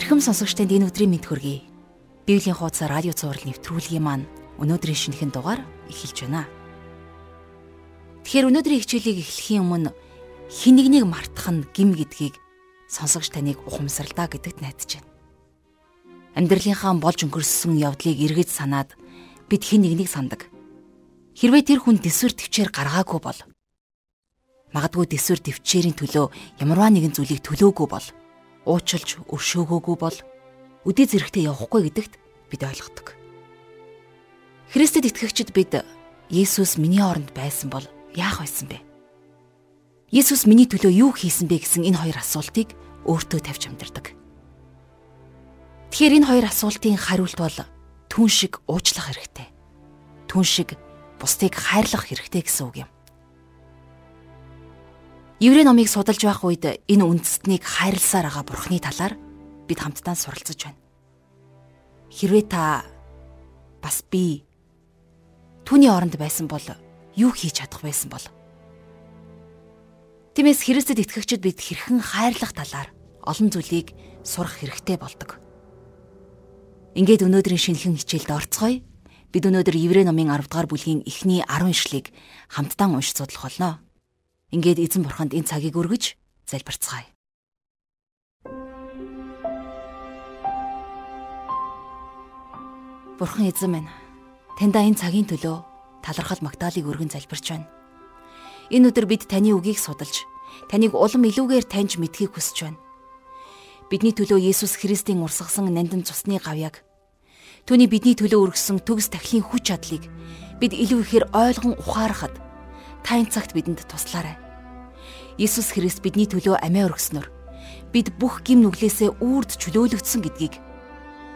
Эрхэм сонсогч танд энэ өдрийн мэд хүргэе. Библийн хуудас радио цаураар нэвтрүүлгийн маань өнөөдрийн шинэхэн дугаар эхэлж байна. Тэгэхээр өнөөдрийн хичээлийг эхлэхийн өмнө хин нэгнийг мартах нь гим гэдгийг сонсогч таныг ухамсарлаа гэдэгт найдаж байна. Амьдралынхаа болж өнгөрсөн явдлыг эргэж санаад бид хин нэгнийг сандаг. Хэрвээ тэр хүн дэсвэр төвчээр гаргаагүй бол магадгүй дэсвэр төвчээрийн төлөө ямарваа нэгэн зүйлийг төлөөгүй бол уучлж өршөөгөөгүй бол үдээ зэрэгтэй явахгүй гэдэгт бид ойлгодог. Христэд итгэгчид бид Есүс миний оронд байсан бол яах байсан бэ? Есүс миний төлөө юу хийсэн бэ гэсэн энэ хоёр асуултыг өөртөө тавьж амьдардаг. Тэгэхээр энэ хоёр асуултын хариулт бол түн шиг уучлах хэрэгтэй. Түн шиг бусдыг хайрлах хэрэгтэй гэсэн үг юм. Еврей номыг судалж байх үед энэ үндэстнийг хайрласаар байгаа Бурхны талаар бид хамтдаа суралцж байна. Хэрвээ та бас би түүний оронд байсан бол юу хийж чадах байсан бол Тиймээс Христэд итгэгчид бид хэрхэн хайрлах талаар олон зүйлийг сурах хэрэгтэй болдог. Ингээд өнөөдрийн шинэхэн хичээлд орцгоё. Бид өнөөдөр Еврей номын 10 дугаар бүлгийн эхний 10 ишлэгийг хамтдаа уншиж судлах болно. Ингээд эзэн бурханд энэ цагийг өргөж залбирцгаая. Бурхан эзэн минь, таньда энэ цагийн төлөө талархал магтаалыг өргөн залбирч байна. Энэ өдөр бид таны үгийг судалж, таныг улам илүүгээр таньж мэдхийг хүсэж байна. Бидний төлөө Есүс Христийн урсгасан нандин цусны гавьяг түүний бидний төлөө өргөсөн төгс тахлын хүч чадлыг бид илүү ихээр ойлгон ухаарахад та энэ цагт бидэнд туслаарай. Есүс Христ бидний төлөө амиа өргөснөр бид бүх гим нүглээсээ үрд чөлөөлөгдсөн гэдгийг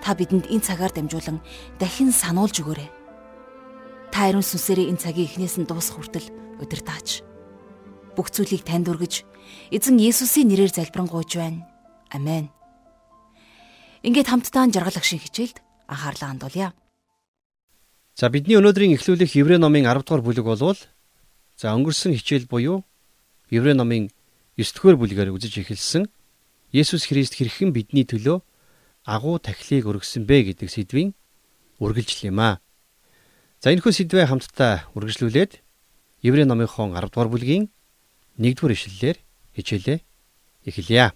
та бидэнд энэ цагаар дамжуулан дахин сануулж өгөөрэй. Та ариун сүнсээрээ энэ цагийн эхнээс нь дуусах хүртэл удирдаач. Бүх зүйлийг танд өргөж, эзэн Есүсийн нэрээр залбирanгуйж байна. Амен. Ингээд хамтдаа жаргал агшин хичээлд анхаарлаа хандуулъя. За бидний өнөөдрийн эхлүүлэх Еврей номын 10 дугаар бүлэг болвол за өнгөрсөн хичээл буюу Еврей номын 9 дугаар бүлгээр үзэж эхэлсэн Есүс Христ хэрхэн бидний төлөө агуу тахилыг өргөсөн бэ гэдэг сэдвийн үргэлжлэл юм аа. За энэхүү сэдвээ хамтдаа үргэлжлүүлээд Еврей номынхон 10 дугаар бүлгийн 1-р ишлэлээр хичээлээ эхэлье.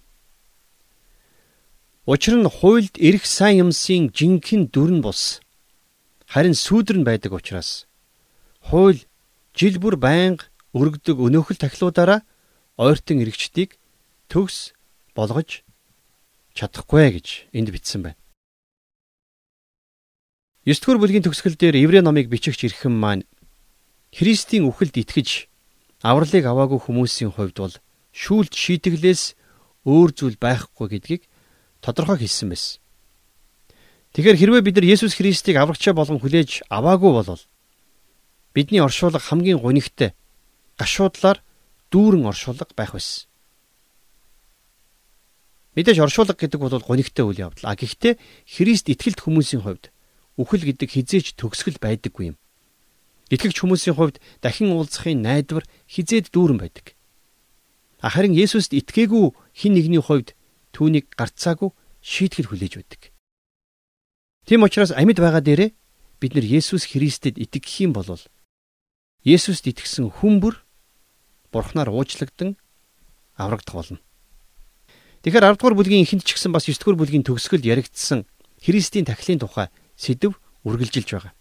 Учир нь хуйлд эрх сайн юмсын жинхэнэ дүр нь бус. Харин сүүдэр нь байдаг учраас хууль жил бүр байнга өргөдөг өнөөхөл тахлуудаараа ойртон эрэгчдийг төгс болгож чадахгүй гэж энд бичсэн байна. 9 дугаар бүлгийн төгсгөл дээр Еврей номыг бичигч ирхэн маань Христийн үхэлд итгэж авралыг аваагүй хүмүүсийн хувьд бол шүүлт шийтгэлээс өөр зүйл байхгүй гэдгийг тодорхой хэлсэн байсан. Тэгэхээр хэрвээ бид нар Есүс Христийг аврагчаа болгон хүлээж аваагүй бол бидний оршуулга хамгийн гонигтай гашуудлаар дүүрэн оршуулга байх байсан. Мэдээж оршуулга гэдэг бол гонигтай үйл явдал. А гэхдээ Христ итгэлт хүмүүсийн хувьд үхэл гэдэг хизээч төгсгөл байдаггүй юм. Итгэгч хүмүүсийн хувьд дахин уулзахын найдвар хизээд дүүрэн байдаг. Харин Есүст итгээгүй хин нэгний хувьд түүнийг гарцаагүй шийтгэл хүлээж байдаг. Тийм учраас амьд байгаа дээрээ бид нар Есүс Христэд итгэх юм бол Есүст итгэсэн хүмүүр Бурхнаар уучлагдсан аврагдах болно. Тэгэхээр 10 дугаар бүлгийн эхэнд ч гэсэн бас 9 дугаар бүлгийн төгсгөлд яригдсан Христийн тахилын тухай сэдв үргэлжилж байгаа.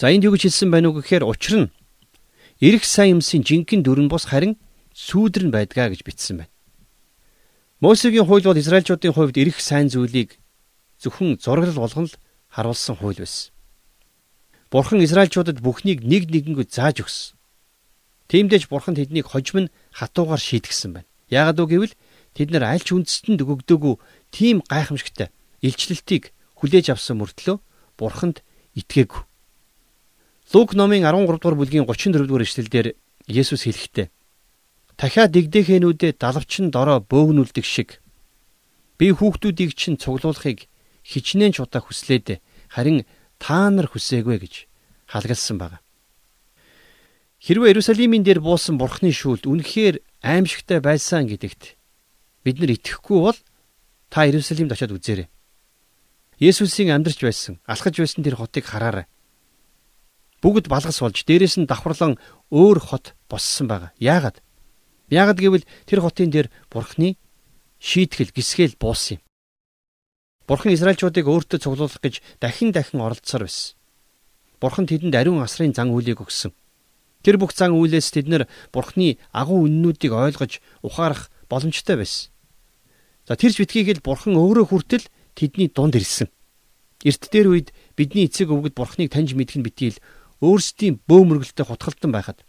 За энд юу гэж хэлсэн байна уу гэхээр учир нь эрх сайн юмсын жинхэнэ дүрэн бос харин сүүдэр нь байдгаа гэж бичсэн байна. Мосегийн хууль бол Израильчуудын хувьд эрх сайн зүйлийг зөвхөн зураглал болгон л харуулсан хууль байсан. Бурхан Израильчуудад бүхнийг нэг нэгэнгөө зааж өгсөн. Тиймдээч Бурхан тэднийг хожим нь хатуугаар шийтгсэн байна. Яагад үг гэвэл тэд нар аль ч үндэстэнд өгөгдөөгүй тийм гайхамшигтай илчлэлтийг хүлээж авсан мөртлөө бурханд итгээгүй. Лук номын 13 дугаар бүлгийн 34 дугаар эшлэлдэр Есүс хэлэхдээ Дахиад дэгдэхэнүүдэд далавчин дорой бөөгнүүлдэг шиг би хүүхдүүдийг чинь цуглуулахыг хичнээн ч удаа хүслээд харин та нар хүсээгүй гэж халгалсан байна. Хэрвээ Иерусалимийн дээр буусан бурхны шүүлт үнэхээр аимшигтай байсан гэдэгт бид нар итгэхгүй бол Та Иерусалимд очиод үзээрэй. Есүсийн амьдарч байсан, алхаж байсан тэр хотыг хараарай. Бүгд балгас болж дээрээс нь давхарлан өөр хот боссон байгаа. Яагаад? Яагаад гэвэл тэр хотын дээр Бурхны шийтгэл гисгэл буусан юм. Бурхан Израильчуудыг өөртөө цуглуулах гэж дахин дахин оролдсоор байсан. Бурхан тэдэнд ариун асрын зан үйлийг өгсөн. Тэр бүх зан үйлээс тэд нэр Бурхны агуу үннүүдийг ойлгож ухаарах боломжтой байсан. За тэрч битгийгэл Бурхан өөрөө хүртэл тэдний дунд ирсэн. Эрт дээр үед бидний эцэг өвгөд Бурхныг таньж мэдэх нь битгийл өөрсдийн бөөмөргөлтэй хутгалтан байхад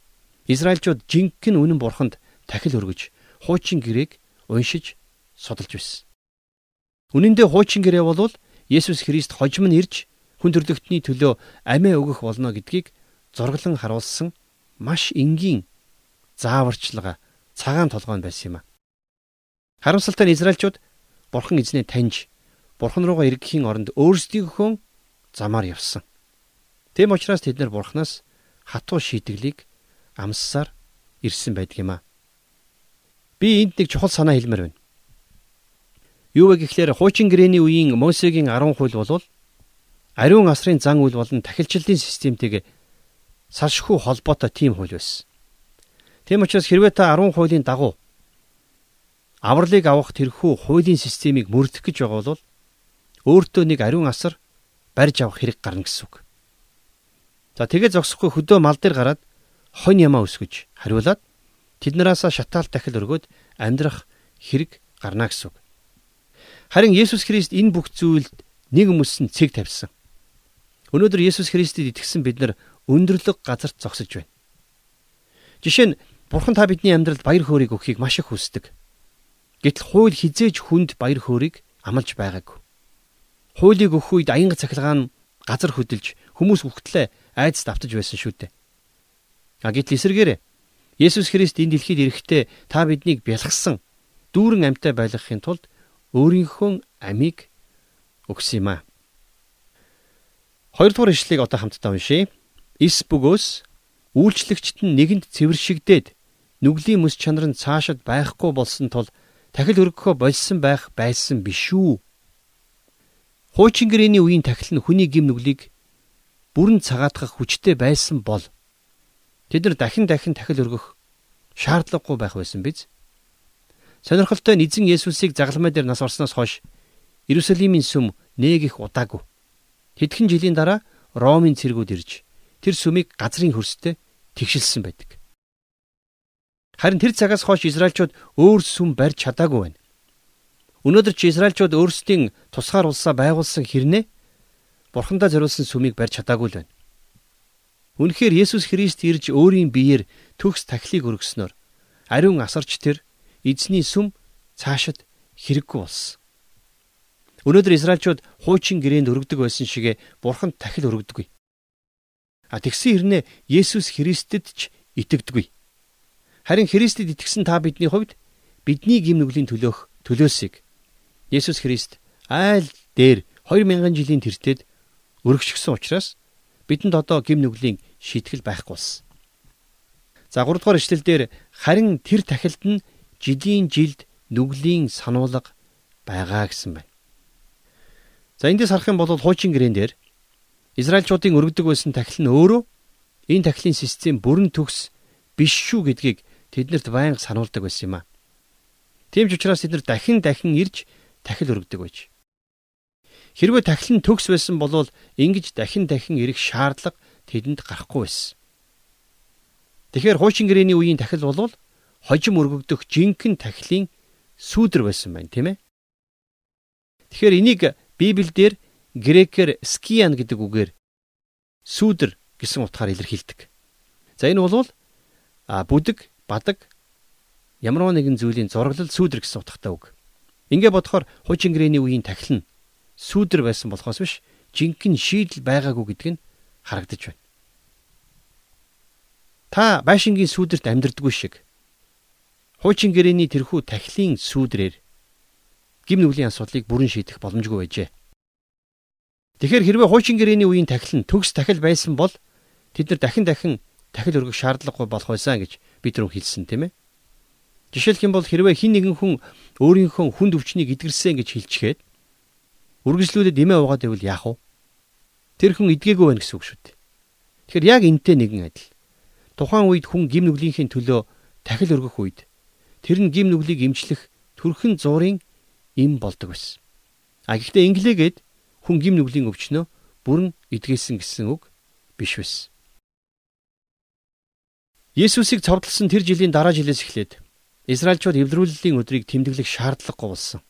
Израильчууд жинхэнэ үнэн Бурханд тахил өргөж хуучин гэрээг уншиж судалж байсан. Үнэн дээр хуучин гэрээ бол Есүс Христ хожим нь ирж хүн төрлөختний төлөө амиа өгөх болно гэдгийг зураглан харуулсан маш энгийн зааварчлага цагаан толгойн байсан юм а. Харамсалтай нь Израильчууд Бурхан эзнээ таньж Бурхан руугаа эргэхийн оронд өөрсдийнхөө замаар явсан. Тэм учраас тэд нар Бурханаас хатуу шийтгэлийг амссаар ирсэн байдаг юм а. Би энд нэг чухал санаа хэлмээр байна. Юу вэ гэхлээр хуучин гэрээний үеийн Мосегийн 10 хууль бол ариун асрын зан үйл болон тахилчлалын системтэйг салшгүй холбоотой тийм хууль байсан. Тийм учраас хэрвээ та 10 хуулийн дагуу авралыг авах тэрхүү хуулийн системийг мөрдөх гэж байгаа бол өөртөө нэг ариун асар барьж авах хэрэг гарна гэсэн үг. За тэгээ зогсохгүй хөдөө мал дээр гараад хонь ямаа өсгөж хариулаад тэднээсээ шатаал дахил өргөөд амьдрах хэрэг гарна гэсэн үг. Харин Есүс Христ энэ бүх зүйлд нэг өмсөн цэг тавьсан. Өнөөдөр Есүс Христэд итгэсэн бид нар өндөрлөг газарт зогсож байна. Жишээ нь Бурхан та бидний амьдралд баяр хөөргийг өгөхийг маш их хүсдэг. Гэтэл хууль хизээж хүнд баяр хөөргийг амлаж байгаагүй. Хуулийг өгөх үед аянга цахилгаан газар хөдөлж хүмүүс үхтлээ айдас давтаж байсан шүү дээ. А гэтэл эсэргээрээ Есүс Христ энэ дэлхийд ирэхдээ та биднийг бялгасан дүүрэн амьтаа байлгахын тулд өөрийнхөө амийг өгсөн юм а. Хоёрдугаар ишлэгийг одоо хамтдаа уншийе. Ис бөгөөс үйлчлэгчт нь нэгэнд цэвэршигдээд нүглийн мэс чанар нь цаашид байхгүй болсон тул тахил өргөхөө болсон байх байсан биш үү? Хуучин гэрээний үеийн тахил нь хүний гим нүглийг бүрэн цагаатгах хүчтэй байсан бол тэд нар дахин дахин тахил өргөх шаардлагагүй байх байсан биз? Сонирхолтой нь эзэн Есүсийг загалмай дээр нас орсноос хойш Иерусалимийн сүм нэг их удаагүй. Хэдхэн жилийн дараа Ромын цэргүүд ирж тэр сүмийг газрын хөрстэй тэгшилсэн байдаг. Харин тэр цагаас хойш Израильчууд өөр сүм барьж чадаагүй байна. Өнөөдөр чи Израильчууд өөрсдийн тусгаар улсаа байгуулсан хэрнээ Бурхандаа зориулсан сүмийг барьж чадаагүй л байна. Үнэхээр Есүс Христ ирж өөрийн биеэр төгс тахлыг өргөснөөр ариун асарч тэр эзний сүм цаашид хэрэггүй болсон. Өнөөдөр Израильчууд хуучин гэрээнд өргөдөг байсан шигэ Бурханд тахил өргөдөггүй. А тэгсэн хэрнээ Есүс Христэд ч итгэдэггүй. Харин Христэд итгэсэн та бидний хувьд бидний гим нүглийн төлөөх төлөөсийг Есүс Христ айл дээр 2000 жилийн тэртет өргөжчихсөн учраас бидэнд одоо гим нүглийн шийтгэл байхгүй болсон. За 3 дугаар ишлэл дээр харин тэр тахилд нь жилийн жилд нүглийн сануулга байгаа гэсэн байна. За эндээс харах юм бол хуучин гэрэн дээр Израильчуудын өргөдөг байсан тахил нь өөрөө энэ тахилын систем бүрэн төгс биш шүү гэдгийг тэднэрт байнга сануулдаг байсан юм а. Тийм ч учраас тэд нар дахин дахин ирж тахил өргөдөг байж. Хэрвээ тахил нь төгс байсан бол ингэж дахин дахин ирэх шаардлага тэдэнд гарахгүй байсан. Тэгэхээр хуучин гэрээний үеийн тахил бол хожим өргөгдөх жинхэнэ тахилын сүүдэр байсан байна, тийм ээ. Тэгэхээр энийг Библиэлд грекээр скиан гэдэг үгээр сүүдэр гэсэн утгаар илэрхийлдэг. За энэ бол бүдэг бадаг ямар нэгэн зүйлийн зураглал сүүдэр гэсэн утгатай үг. Ингээ бодохоор хуучин гэрээний үеийн тахил нь сүүдэр байсан болохоос биш жинхэнэ шийдэл байгаагүй гэдг нь харагдаж байна. Та байшингийн сүүдэрт амьдрдаггүй шиг хуучин гэрээний тэрхүү тахилын сүүдрээр гим нүглийн асуудлыг бүрэн шийдэх боломжгүй байжээ. Тэгэхээр хэрвээ хуучин гэрээний үеийн тахил нь төгс тахил байсан бол тэд нар дахин дахин тахил өргөх шаардлагагүй болох байсан гэж бид нар хэлсэн тийм ээ. Жишээлх юм бол хэрвээ хин нэгэн хүн өөрийнхөө хүнд өвчнийг эдгэрсэн гэж хэлчихээд үргэлжлүүлээд эмээ уугаад байвал яах вэ? Тэр хүн эдгээгүй байх гэсэн үг шүү дээ. Тэгэхээр яг энтэй нэгэн адил. Тухайн үед хүн гим нүглийнхээ төлөө тахил өргөх үед тэр нь гим нүглийг имчлэх төрхөн зуурын им болдог байсан. А гэхдээ инглигээд хүн гим нүглийн өвчнөө бүрэн эдгээсэн гэсэн үг биш байсан. Есүсийг цовдлсон тэр жилийн дараа жилээс эхлээд Израильчууд эвлэрүүллийн өдрийг тэмдэглэх шаардлагагүй болсон.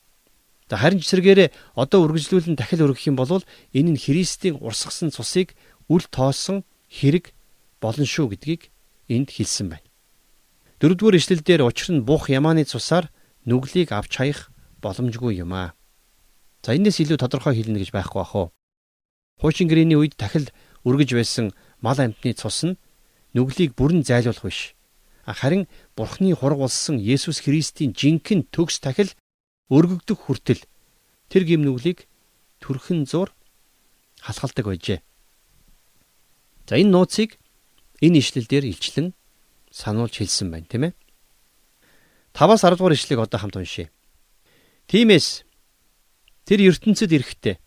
За харин ч сэргээрээ одоо үргэлжлүүлэн дахил өргөх юм бол энэ нь Христийн урсгасан цусыг үл тоосон хэрэг болно шүү гэдгийг энд хэлсэн байна. Дөрөвдүгээр ишлэлдэр учир нь бух ямааны цусаар нүглийг авч хаях боломжгүй юм аа. За энэс илүү тодорхой хэлнэ гэж байхгүй бах уу. Хуучин гэрээний үед дахил өргөж байсан мал амьтны цус нь нүглийг бүрэн зайлуулах биш. Харин Бурхны хураг болсон Есүс Христийн жинхэнэ төгс тахил өргөгдөх хүртэл тэр гим нүглийг төрхөн зур халахалдаг байжээ. За энэ нууцыг энэ ишлэлдэр илчлэн сануулж хэлсэн байна, тийм ээ. 5-аас 10 дугаар ишлэгийг одоо хамт уншъя. Тиймээс тэр ертөнцид эрэхтэй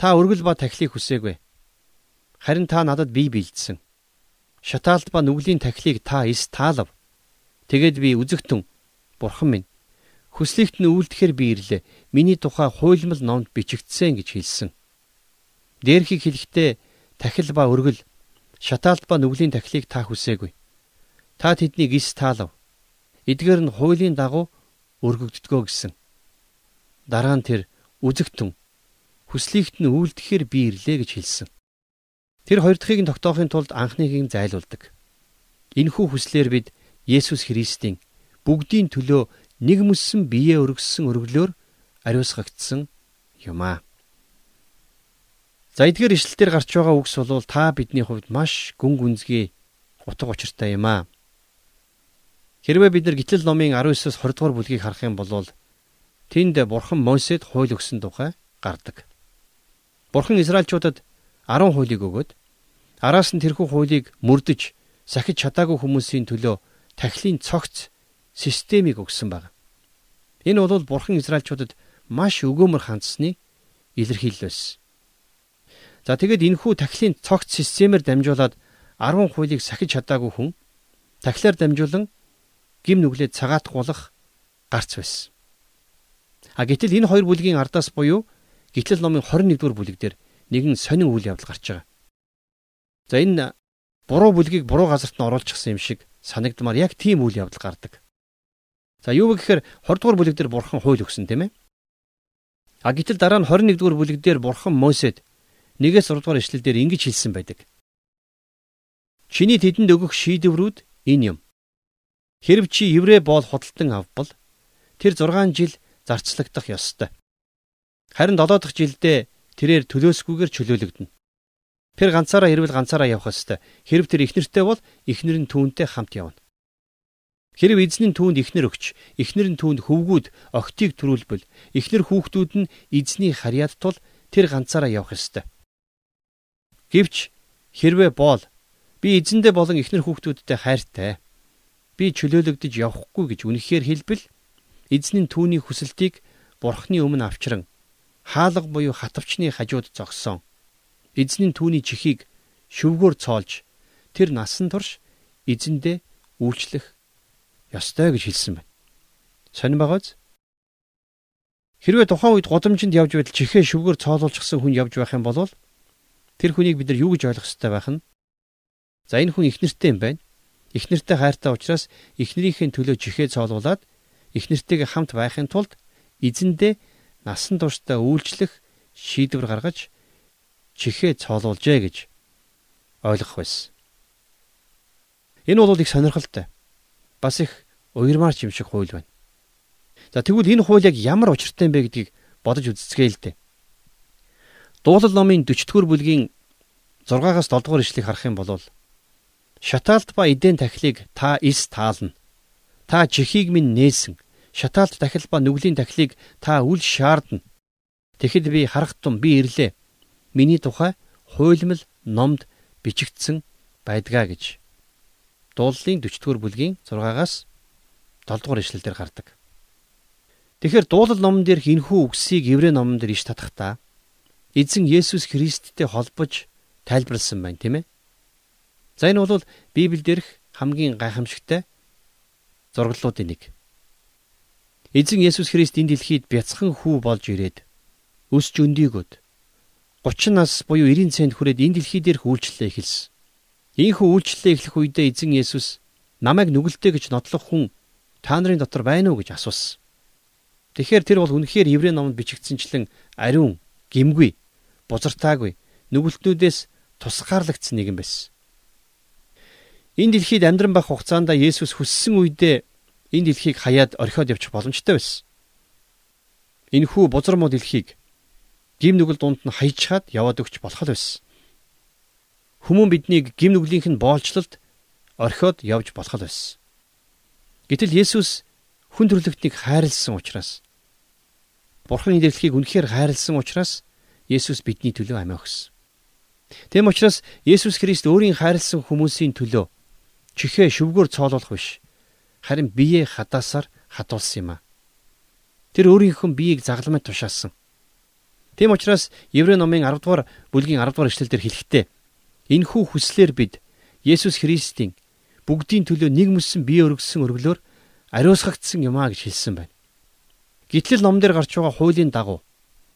та өргөл ба тахлыг хүсээгүй. Харин та надад бие бэлдсэн шатаалт ба нүглийн тахилыг та эс таалав. Тэгэд би үзэгтэн бурхан минь хүслэгт нь үйлдэхэр би ирлээ. Миний тухай хуйлмал номд бичигдсэн гэж хэлсэн. Дээрхийг хэлэхдээ тахил ба өргөл шатаалт ба нүглийн тахилыг та хүсээгүй. Та тэднийг эс таалав. Эдгээр нь хуулийн дагуу өргөгддгөө гэсэн. Дараа нь тэр үзэгтэн хүслийгт нь үйлдэхэр би ирлээ гэж хэлсэн. Тэр хоёр дахьыг нь тогтоохын тулд анхныг нь зайлуулдаг. Энэхүү хүслээр бид Есүс Христийн бүгдийн төлөө нэг мөссөн биеэ өргөссөн өргөлөөр ариусгагдсан юм аа. За эдгээр ишлэлээр гарч байгаа үгс бол та бидний хувьд маш гүн гүнзгий утга учиртай юм аа. Хэрвээ бид нар гитлэл номын 19-с 20 дугаар бүлгийг харах юм бол тэнд бурхан Мосед хууль өгсөн тухай гардаг. Бурхан Израильчуудад 10 хуулийг өгөөд араас нь тэрхүү хуулийг мөрдөж сахиж чадаагүй хүмүүсийн төлөө тахилын цогц системийг өгсөн баг. Энэ бол бурхан Израильчуудад маш өгөөмөр хандсны илэрхийлэл байсан. За тэгэд энэхүү тахилын цогц системээр дамжуулаад 10 хуулийг сахиж чадаагүй хүн тахилаар дамжуулан гим нүглээ цагаатгуулах гарц байсан. А гэтэл энэ хоёр бүлгийн ардаас буюу гитлэл номын 21-р бүлэг дээр нэгэн сонин үйл явдал гарч байгаа. За энэ буруу бүлгийг буруу газарт нь оруулчихсан юм шиг санагдмаар яг тийм үйл явдал гардаг. За юу вэ гэхээр 20 дугаар бүлэг дээр бурхан хууль өгсөн тийм ээ. А гэтэл дараа нь 21 дугаар бүлэг дээр бурхан Мосед 1-ээс 6 дугаар ишлэл дээр ингэж хэлсэн байдаг. Чиний тэдэнд өгөх шийдвэрүүд энэ юм. Хэрв чи еврей боол худалдан авбал тэр 6 жил зарцлагдах ёстой. Харин 7 дахь жилдээ тэрээр төлөөсгүйгээр чөлөөлөгдөнө. Тэр ганцаараа ирвэл ганцаараа явах ёстой. Хэрв тэр ихнэртэй бол ихнэр нь түүнтэй хамт явна. Хэрв эзний түүнд ихнэр өгч, ихнэр нь түүнд хөвгүүд, охтыг төрүүлбэл, ихнэр хүүхдүүд нь эзний харьяат тул тэр ганцаараа явах ёстой. Гэвч хэрвээ боол би эзэндээ болон ихнэр хүүхдүүдтэй хайртай. Би чөлөөлөгдөж явахгүй гэж үнэхээр хэлбэл эзний түүний хүсэлтийг бурхны өмнө авчран хаалга буюу хатвчны хажууд зогссон. Эзний түүний чихийг шүвгөөр цоолж тэр насан турш эзэндээ үйлчлэх ёстой гэж хэлсэн байна. Сонин байгааз? Хэрвээ тухайн үед годамжинд явж байтал чихээ шүвгөөр цоолуулчихсан хүн явж байх юм бол тэр хүнийг бид нар юу гэж ойлгох ёстой байх нь? За энэ хүн их нэртэй юм байна. Их нэртэй хайртай учраас эхнэрийнхээ төлөө чихээ цоолуулад их нэртэйгээ хамт байхын тулд эзэндээ насан туршдаа үйлчлэх шийдвэр гаргаж чихээ цоолуулжээ гэж ойлгох байсан. Энэ бол их сонирхолтой. Бас их уярмаарч юм шиг хууль байна. За тэгвэл энэ хууль яг ямар учиртай юм бэ гэдгийг бодож үзцгээе л дээ. Дуулал номын 40-р бүлгийн 6-аас 7 дугаар ишлэгийг харах юм бол шатаалт ба эдэн тахлыг та эс таална. Та чихийг минь нээсэн шатаалт дахил ба нүглийн дахлыг та үл шаардна. Тэгэхэд би харах тун би ирлээ. Миний тухай хуйлмал номд бичигдсэн байдгаа гэж. Дууллын 40-р бүлгийн 6-аас 7 дугаар ишлэл дээр гардаг. Тэгэхээр дуулал номон дээрх энэхүү үгсийг еврей номон дээр иш татахдаа эзэн Есүс Христтэй холбож тайлбарлсан байна, тийм ээ. За энэ бол Библиэл дээрх хамгийн гайхамшигтай зураглалуудын нэг. Эзэн Есүс Христ энэ дэлхийд бяцхан хүү болж ирээд өсч өндийгөөд 30 нас буюу 90 цент хүрээд энэ дэлхий дээрх үйлчлэлээ эхэлсэн. Ийхүү үйлчлэлээ эхлэх үедээ эзэн Есүс намайг нүгэлтэй гэж нотлох хүн та нарын дотор байна уу гэж асуусан. Тэгэхээр тэр бол үнэхээр еврей номонд бичигдсэнчлэн ариун, гимгүй, бузартаагүй, нүгэлтнүүдээс тусгаарлагдсан нэгэн байсан. Энэ дэлхийд амьдран байх хугацаанд Есүс хүссэн үедээ энэ дэлхийг хаяад орхиод явчих боломжтой байсан. Энэхүү бузар муу дэлхийг гим нүгэл дунд нь хаяжхаад яваад өгч болох байсан. Хүмүүн биднийг гим нүглийнх нь боолчлолд орхиод явж болох байсан. Гэтэл Есүс хүн төрлөختнийг хайрлсан учраас Бурхан энэ дэлхийг үнэхээр хайрлсан учраас Есүс бидний төлөө амиа өгсөн. Тэм учраас Есүс Христ өөрийн хайрлсан хүмүүсийн төлөө чихээ шүвгөөр цоолуулах биш харин биеэ хадаасаар хадуулсан юм а. Тэр өөрийнхөө биеийг загламж тушаасан. Тэм учраас Еврей номын 10 дугаар бүлгийн 10 дугаар эшлэлдэр хэлэхдээ энхүү хүслээр бид Есүс Христийн бүгдийн төлөө нэг мөссөн бие өргөссөн өргөлөөр ариусгагдсан юм а гэж хэлсэн байна. Гэтэл ном дээр гарч байгаа хуулийн дагуу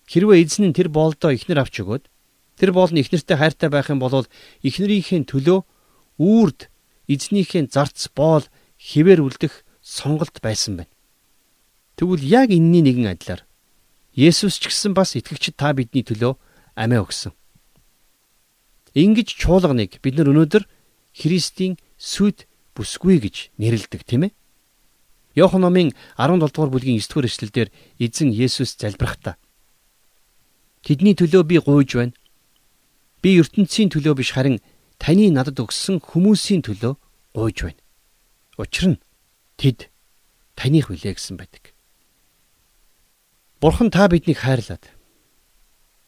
хэрвээ эзэн нь тэр боолдоо ихнэр авч өгөөд тэр боол нь ихнэртэй хайртай байх юм бол ихнэрийнхээ төлөө үрд эзнийхээ зарц боол хിവэр үлдэх сонголт байсан байна. Тэгвэл яг энэний нэгэн адилаар Есүс ч гэсэн бас итгэгчид та бидний төлөө амиа өгсөн. Ингиж чуулганыг бид нар өнөөдөр Христийн сүд бүсгүй гэж нэрлэдэг тийм ээ. Иохан номын 17 дугаар бүлгийн 9 дугаар эшлэлдэр эзэн Есүс залбирахдаа Тэдний төлөө би гуйж байна. Би ертөнцийн төлөө биш харин таны надад өгсөн хүмүүсийн төлөө гуйж байна. Учир нь тэд таних билээ гэсэн байдаг. Бурхан та биднийг хайрлаад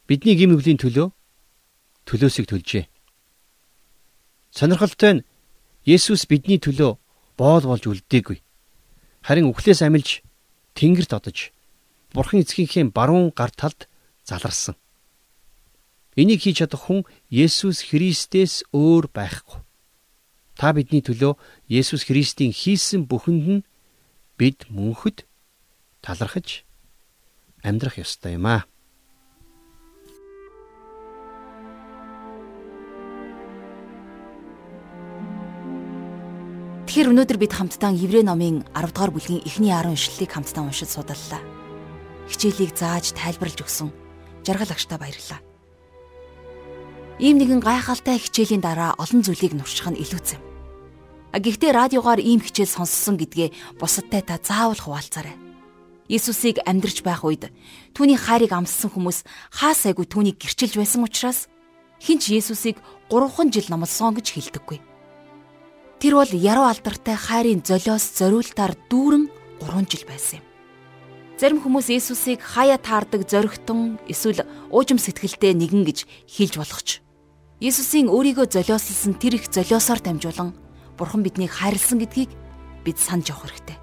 бидний гим нүглийн төлөө төлөөсийг төлжээ. Сонирхолтой нь Есүс бидний төлөө боол болж үлдээгүй. Харин үхлээс амилж тэнгэрт одож Бурхан эцгийнхээ баруун гар талд заларсан. Энийг хийж чадах хүн Есүс Христээс өөр байхгүй. Та бидний төлөө Есүс Христийн хийсэн бүхэнд нь бид мөнхөд талархаж амьдрах ёстой юм аа. Тэгэхээр өнөөдөр бид хамтдаа Еврей номын 10 дугаар бүлгийн эхний 10 ишлэлийг хамтдаа уншиж судаллаа. Хичээлийг зааж тайлбарлаж өгсөн жаргал агштаа баярлалаа. Ийм нэгэн гайхалтай хичээлийн дараа олон зүйлийг нурших нь илүүцэв. Гэхдээ радиогоор ийм хичээл сонссон гэдгээ бусадтай та заавал хуваалцаарай. Иесусыг амьдрч байх үед түүний хайрыг амссан хүмүүс хаа сайгүй түүнийг гэрчилж байсан учраас хинч Иесусыг 3хан жил номлосон гэж хэлдэггүй. Тэр бол яруу алдартай хайрын золиос зориултаар дүүрэн 3 жил байсан юм. Зарим хүмүүс Иесусыг хаяа таардаг зоригтон эсвэл уужим сэтгэлтэй нэгэн гэж хэлж болох ч Есүсийн өөрийгөө золиослсон тэр их золиосоор дамжуулан Бурхан биднийг хайрлсан гэдгийг бид санаж явах хэрэгтэй.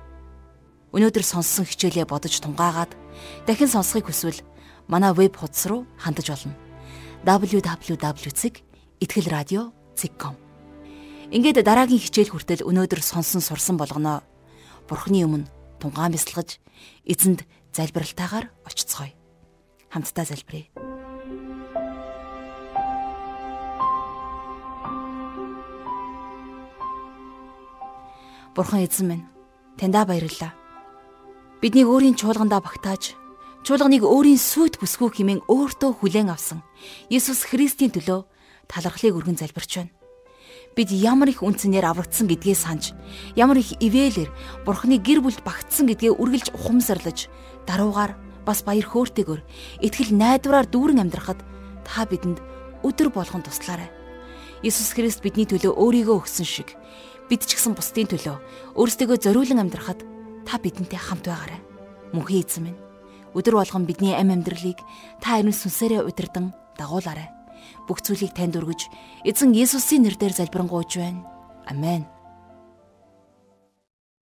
Өнөөдөр сонссон хичээлээ бодож тунгаагаад дахин сонсохыг хүсвэл манай веб хуудас руу хандаж болно. www.итгэлрадио.com Ингээд дараагийн хичээл хүртэл өнөөдөр сонсон сурсан болгоноо Бурханы өмнө тунгаан бясалгаж эзэнд залбиралтайгаар очицгоё. Хамтдаа залбирая. Бурхан эзэн минь таньдаа баярлалаа. Биднийг өөрийн чуулгандаа багтааж, чуулганыг өөрийн сүйт бүсгүй хэмээн өөртөө хүлээн авсан Иесус Христийн төлөө талархлыг өргөн залбирч байна. Бид ямар их үнцнээр аврагдсан гэдгээ санаж, ямар их ивэлэр Бурханы гэр бүлд багтсан гэдгээ үргэлж ухамсарлаж, даруугаар бас баяр хөөртэйгөр итгэл найдвараар дүүрэн амьдрахад та бидэнд өдөр болгон туслаарай. Иесус Христ бидний төлөө өөрийгөө өгсөн шиг бид ч гэсэн бусдын төлөө өөрсдөө зориулан амьдрахад та бидэнтэй хамт байгаарай. Мөнхийн эзэн минь өдөр болгон бидний амь амьдралыг та ариун сүнсээрээ удирдан дагуулаарай. Бүх зүйлийг танд өргөж эзэн Есүсийн нэрээр залбирanгуйж байна. Амен.